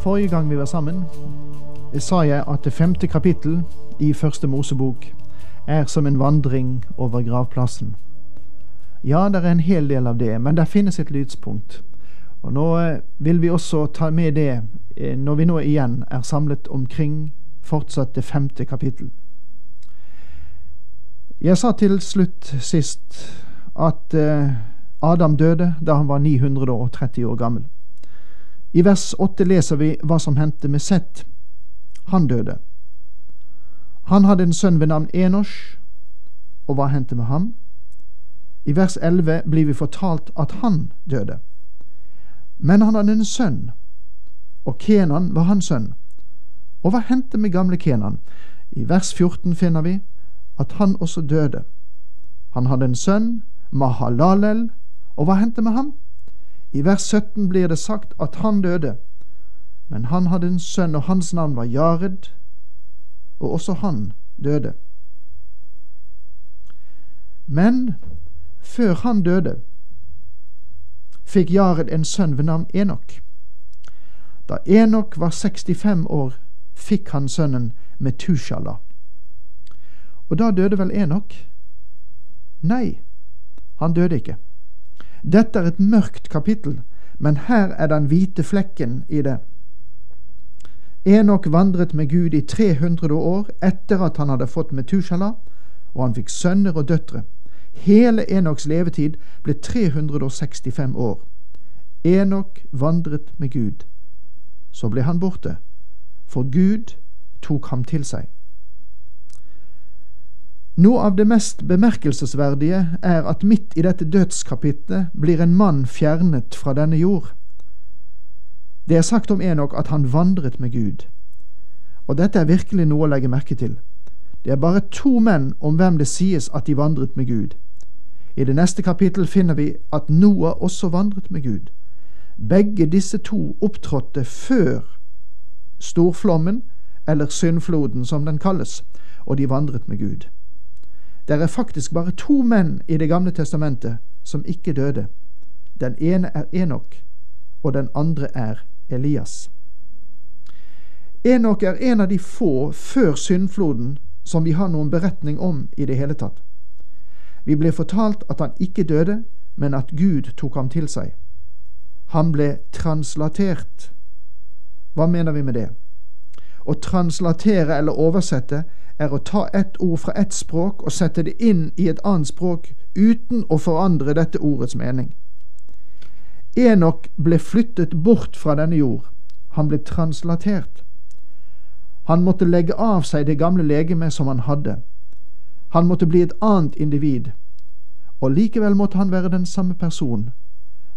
Forrige gang vi var sammen, sa jeg at det femte kapittel i Første Mosebok er som en vandring over gravplassen. Ja, det er en hel del av det, men det finnes et lydspunkt. Og nå eh, vil vi også ta med det eh, når vi nå igjen er samlet omkring fortsatt det femte kapittel. Jeg sa til slutt sist at eh, Adam døde da han var 930 år gammel. I vers 8 leser vi hva som hendte med Sett. Han døde. Han hadde en sønn ved navn Enosh, og hva hendte med ham? I vers 11 blir vi fortalt at han døde. Men han hadde en sønn, og Kenan var hans sønn. Og hva hendte med gamle Kenan? I vers 14 finner vi at han også døde. Han hadde en sønn, Mahalalel, og hva hendte med ham? I vers 17 blir det sagt at han døde, men han hadde en sønn, og hans navn var Jared, og også han døde. Men før han døde, fikk Jared en sønn ved navn Enok. Da Enok var 65 år, fikk han sønnen Metushala. Og da døde vel Enok? Nei, han døde ikke. Dette er et mørkt kapittel, men her er den hvite flekken i det. Enok vandret med Gud i 300 år etter at han hadde fått Metushala, og han fikk sønner og døtre. Hele Enoks levetid ble 365 år. Enok vandret med Gud. Så ble han borte, for Gud tok ham til seg. Noe av det mest bemerkelsesverdige er at midt i dette dødskapitlet blir en mann fjernet fra denne jord. Det er sagt om Enok at han vandret med Gud. Og dette er virkelig noe å legge merke til. Det er bare to menn om hvem det sies at de vandret med Gud. I det neste kapittel finner vi at Noah også vandret med Gud. Begge disse to opptrådte før storflommen, eller syndfloden som den kalles, og de vandret med Gud. Det er faktisk bare to menn i Det gamle testamentet som ikke døde. Den ene er Enok, og den andre er Elias. Enok er en av de få før syndfloden som vi har noen beretning om i det hele tatt. Vi ble fortalt at han ikke døde, men at Gud tok ham til seg. Han ble translatert. Hva mener vi med det? Å translatere eller oversette er å ta ett ord fra ett språk og sette det inn i et annet språk uten å forandre dette ordets mening. Enok ble flyttet bort fra denne jord. Han ble translatert. Han måtte legge av seg det gamle legemet som han hadde. Han måtte bli et annet individ, og likevel måtte han være den samme person,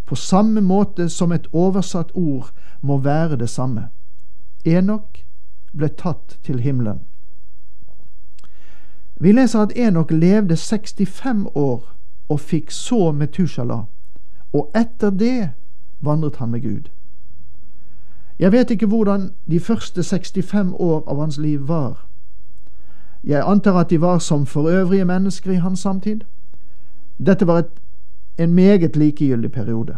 på samme måte som et oversatt ord må være det samme. Enok ble tatt til himmelen. Vi leser at Enok levde 65 år og fikk så Metushala, og etter det vandret han med Gud. Jeg vet ikke hvordan de første 65 år av hans liv var. Jeg antar at de var som for øvrige mennesker i hans samtid. Dette var et, en meget likegyldig periode,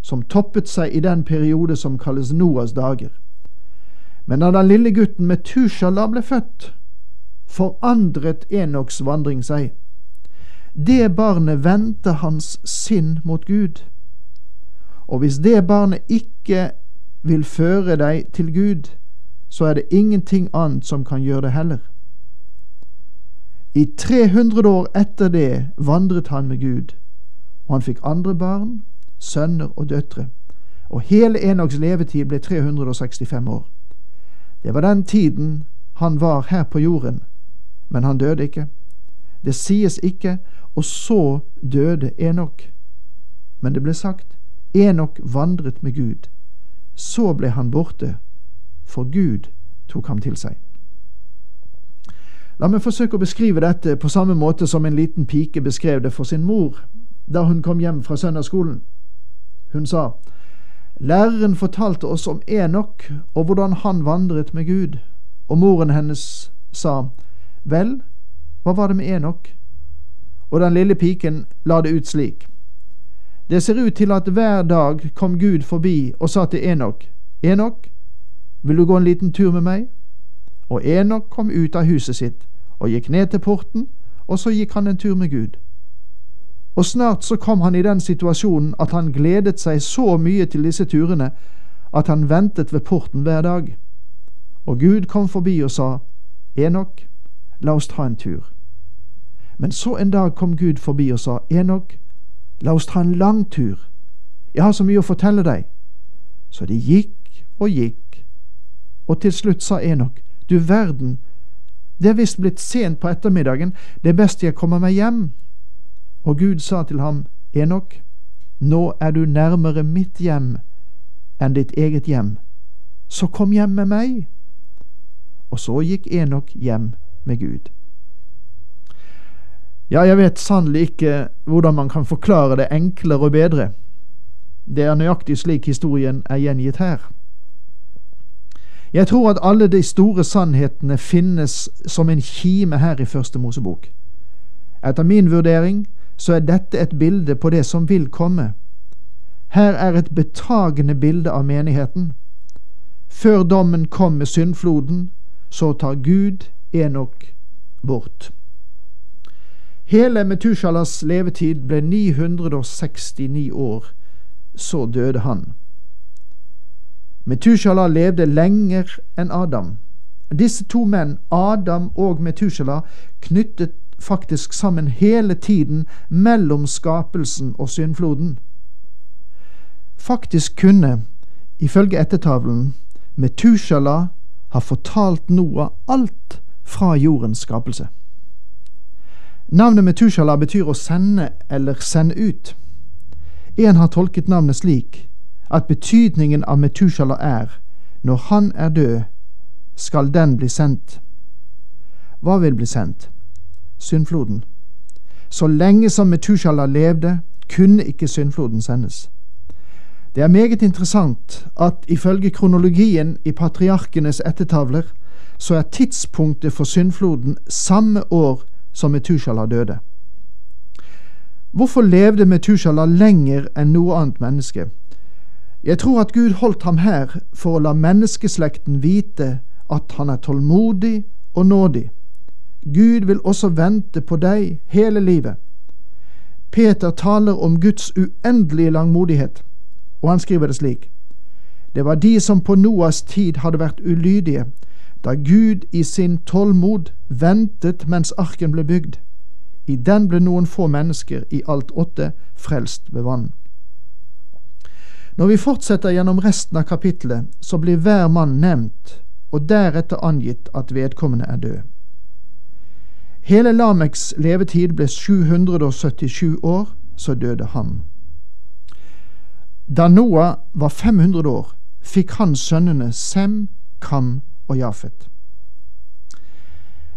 som toppet seg i den periode som kalles Noas dager. Men da den lille gutten Metushala ble født, forandret Enoks vandring seg. Det barnet vendte hans sinn mot Gud. Og hvis det barnet ikke vil føre deg til Gud, så er det ingenting annet som kan gjøre det heller. I 300 år etter det vandret han med Gud, og han fikk andre barn, sønner og døtre, og hele Enoks levetid ble 365 år. Det var den tiden han var her på jorden, men han døde ikke. Det sies ikke 'og så døde Enok', men det ble sagt 'Enok vandret med Gud'. så ble han borte, for Gud tok ham til seg. La meg forsøke å beskrive dette på samme måte som en liten pike beskrev det for sin mor da hun kom hjem fra søndagsskolen. Hun sa, Læreren fortalte oss om Enok og hvordan han vandret med Gud, og moren hennes sa, Vel, hva var det med Enok? Og den lille piken la det ut slik. Det ser ut til at hver dag kom Gud forbi og sa til Enok, Enok, vil du gå en liten tur med meg? Og Enok kom ut av huset sitt og gikk ned til porten, og så gikk han en tur med Gud. Og snart så kom han i den situasjonen at han gledet seg så mye til disse turene at han ventet ved porten hver dag. Og Gud kom forbi og sa, Enok, la oss ta en tur. Men så en dag kom Gud forbi og sa, Enok, la oss ta en lang tur. Jeg har så mye å fortelle deg. Så de gikk og gikk, og til slutt sa Enok, du verden, det er visst blitt sent på ettermiddagen, det er best jeg kommer meg hjem. Og Gud sa til ham, Enok, nå er du nærmere mitt hjem enn ditt eget hjem, så kom hjem med meg. Og så gikk Enok hjem med Gud. Ja, jeg vet sannelig ikke hvordan man kan forklare det enklere og bedre. Det er nøyaktig slik historien er gjengitt her. Jeg tror at alle de store sannhetene finnes som en kime her i Første Mosebok. Etter min vurdering så er dette et bilde på det som vil komme. Her er et betagende bilde av menigheten. Før dommen kom med syndfloden, så tar Gud Enok bort. Hele Metushalas levetid ble 969 år. Så døde han. Metushala levde lenger enn Adam. Disse to menn, Adam og Metushala, knyttet faktisk sammen hele tiden mellom skapelsen og syndfloden. Faktisk kunne, ifølge ettertavlen, Metushala ha fortalt Noah alt fra jordens skapelse. Navnet Metushala betyr å sende eller sende ut. En har tolket navnet slik at betydningen av Metushala er når han er død, skal den bli sendt. Hva vil bli sendt? syndfloden. Så lenge som Metushala levde, kunne ikke syndfloden sendes. Det er meget interessant at ifølge kronologien i patriarkenes ettertavler, så er tidspunktet for syndfloden samme år som Metushala døde. Hvorfor levde Metushala lenger enn noe annet menneske? Jeg tror at Gud holdt ham her for å la menneskeslekten vite at han er tålmodig og nådig Gud vil også vente på deg hele livet. Peter taler om Guds uendelige langmodighet, og han skriver det slik. Det var de som på Noas tid hadde vært ulydige, da Gud i sin tålmod ventet mens arken ble bygd. I den ble noen få mennesker, i alt åtte, frelst ved vann. Når vi fortsetter gjennom resten av kapittelet, så blir hver mann nevnt, og deretter angitt at vedkommende er død. Hele Lameks levetid ble 777 år, så døde han. Da Noah var 500 år, fikk han sønnene Sem, Kam og Jafet.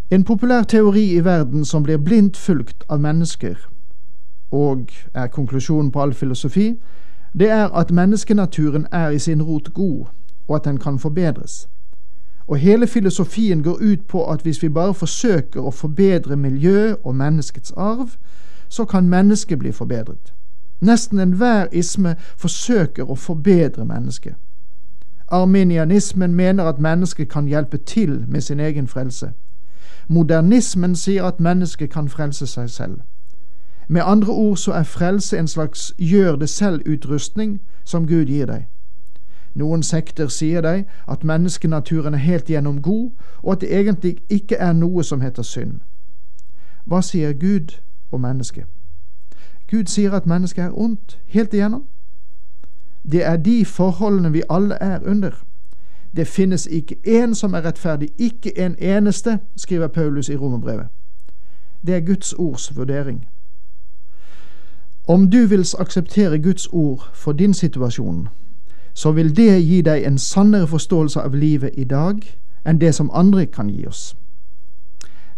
En populær teori i verden som blir blindt fulgt av mennesker, og er konklusjonen på all filosofi, det er at menneskenaturen er i sin rot god, og at den kan forbedres. Og hele filosofien går ut på at hvis vi bare forsøker å forbedre miljø og menneskets arv, så kan mennesket bli forbedret. Nesten enhver isme forsøker å forbedre mennesket. Arminianismen mener at mennesket kan hjelpe til med sin egen frelse. Modernismen sier at mennesket kan frelse seg selv. Med andre ord så er frelse en slags gjør det selv-utrustning som Gud gir deg. Noen sekter sier deg at menneskenaturen er helt gjennom god, og at det egentlig ikke er noe som heter synd. Hva sier Gud og mennesket? Gud sier at mennesket er ondt, helt igjennom. Det er de forholdene vi alle er under. Det finnes ikke én som er rettferdig, ikke en eneste, skriver Paulus i Romerbrevet. Det er Guds ords vurdering. Om du vil akseptere Guds ord for din situasjon, så vil det gi deg en sannere forståelse av livet i dag enn det som andre kan gi oss.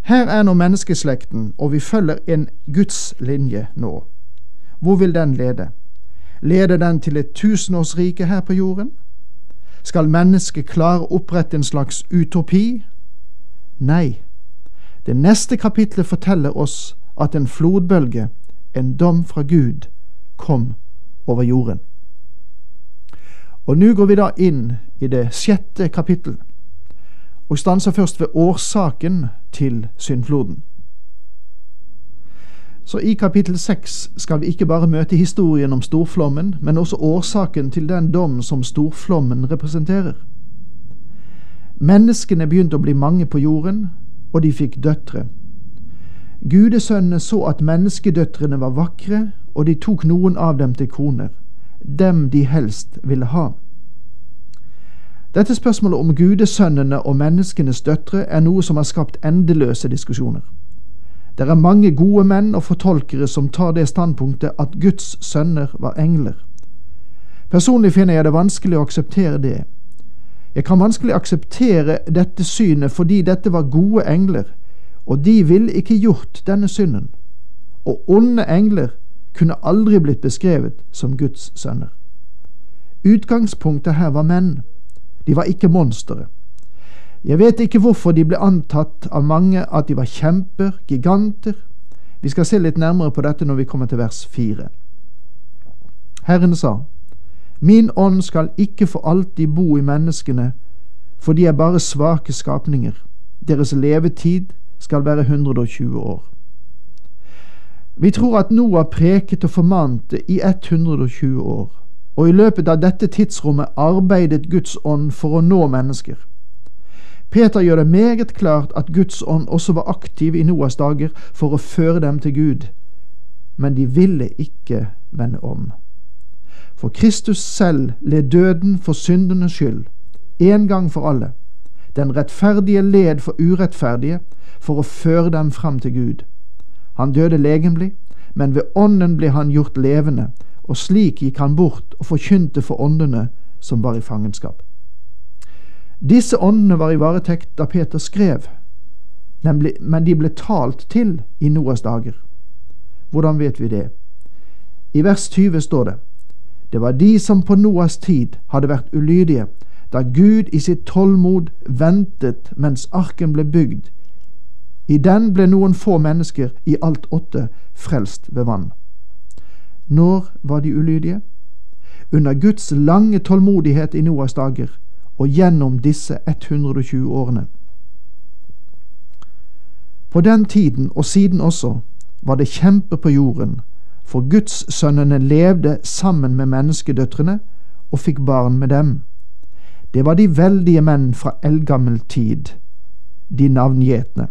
Her er nå menneskeslekten, og vi følger en Guds linje nå. Hvor vil den lede? Leder den til et tusenårsrike her på jorden? Skal mennesket klare å opprette en slags utopi? Nei. Det neste kapitlet forteller oss at en flodbølge, en dom fra Gud, kom over jorden. Og nå går vi da inn i det sjette kapittel, og stanser først ved årsaken til syndfloden. Så i kapittel seks skal vi ikke bare møte historien om storflommen, men også årsaken til den dom som storflommen representerer. Menneskene begynte å bli mange på jorden, og de fikk døtre. Gudesønnene så at menneskedøtrene var vakre, og de tok noen av dem til koner, dem de helst ville ha. Dette spørsmålet om gudesønnene og menneskenes døtre er noe som har skapt endeløse diskusjoner. Det er mange gode menn og fortolkere som tar det standpunktet at Guds sønner var engler. Personlig finner jeg det vanskelig å akseptere det. Jeg kan vanskelig akseptere dette synet fordi dette var gode engler, og de ville ikke gjort denne synden. Og onde engler kunne aldri blitt beskrevet som Guds sønner. Utgangspunktet her var menn. De var ikke monstre. Jeg vet ikke hvorfor de ble antatt av mange at de var kjemper, giganter. Vi skal se litt nærmere på dette når vi kommer til vers fire. Herren sa, Min ånd skal ikke for alltid bo i menneskene, for de er bare svake skapninger. Deres levetid skal være 120 år. Vi tror at Noah preket og formante i 120 år, og i løpet av dette tidsrommet arbeidet Guds ånd for å nå mennesker. Peter gjør det meget klart at Guds ånd også var aktiv i Noas dager for å føre dem til Gud, men de ville ikke vende om. For Kristus selv led døden for syndenes skyld, en gang for alle. Den rettferdige led for urettferdige, for å føre dem fram til Gud. Han døde legemlig, men ved ånden ble han gjort levende, og slik gikk han bort og forkynte for åndene som var i fangenskap. Disse åndene var i varetekt da Peter skrev, men de ble talt til i Noas dager. Hvordan vet vi det? I vers 20 står det:" Det var de som på Noas tid hadde vært ulydige, da Gud i sitt tålmod ventet mens arken ble bygd. I den ble noen få mennesker, i alt åtte, frelst ved vann. Når var de ulydige? Under Guds lange tålmodighet i Noas dager, og gjennom disse 120 årene. På den tiden, og siden også, var det kjempe på jorden, for gudssønnene levde sammen med menneskedøtrene og fikk barn med dem. Det var de veldige menn fra eldgammel tid, de navngjetne.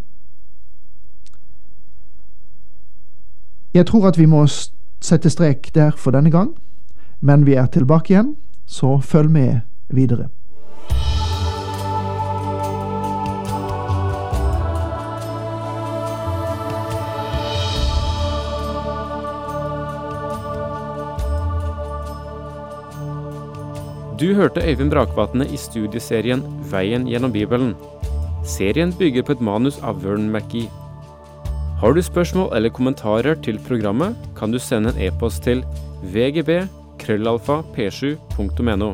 Jeg tror at vi må sette strek der for denne gang, men vi er tilbake igjen, så følg med videre. Du hørte Øyvind Brakvatne i studieserien Veien gjennom Bibelen. Serien bygger på et manus av Vern McGee. Har du spørsmål eller kommentarer til programmet, kan du sende en e-post til vgb krøllalfa p7.no.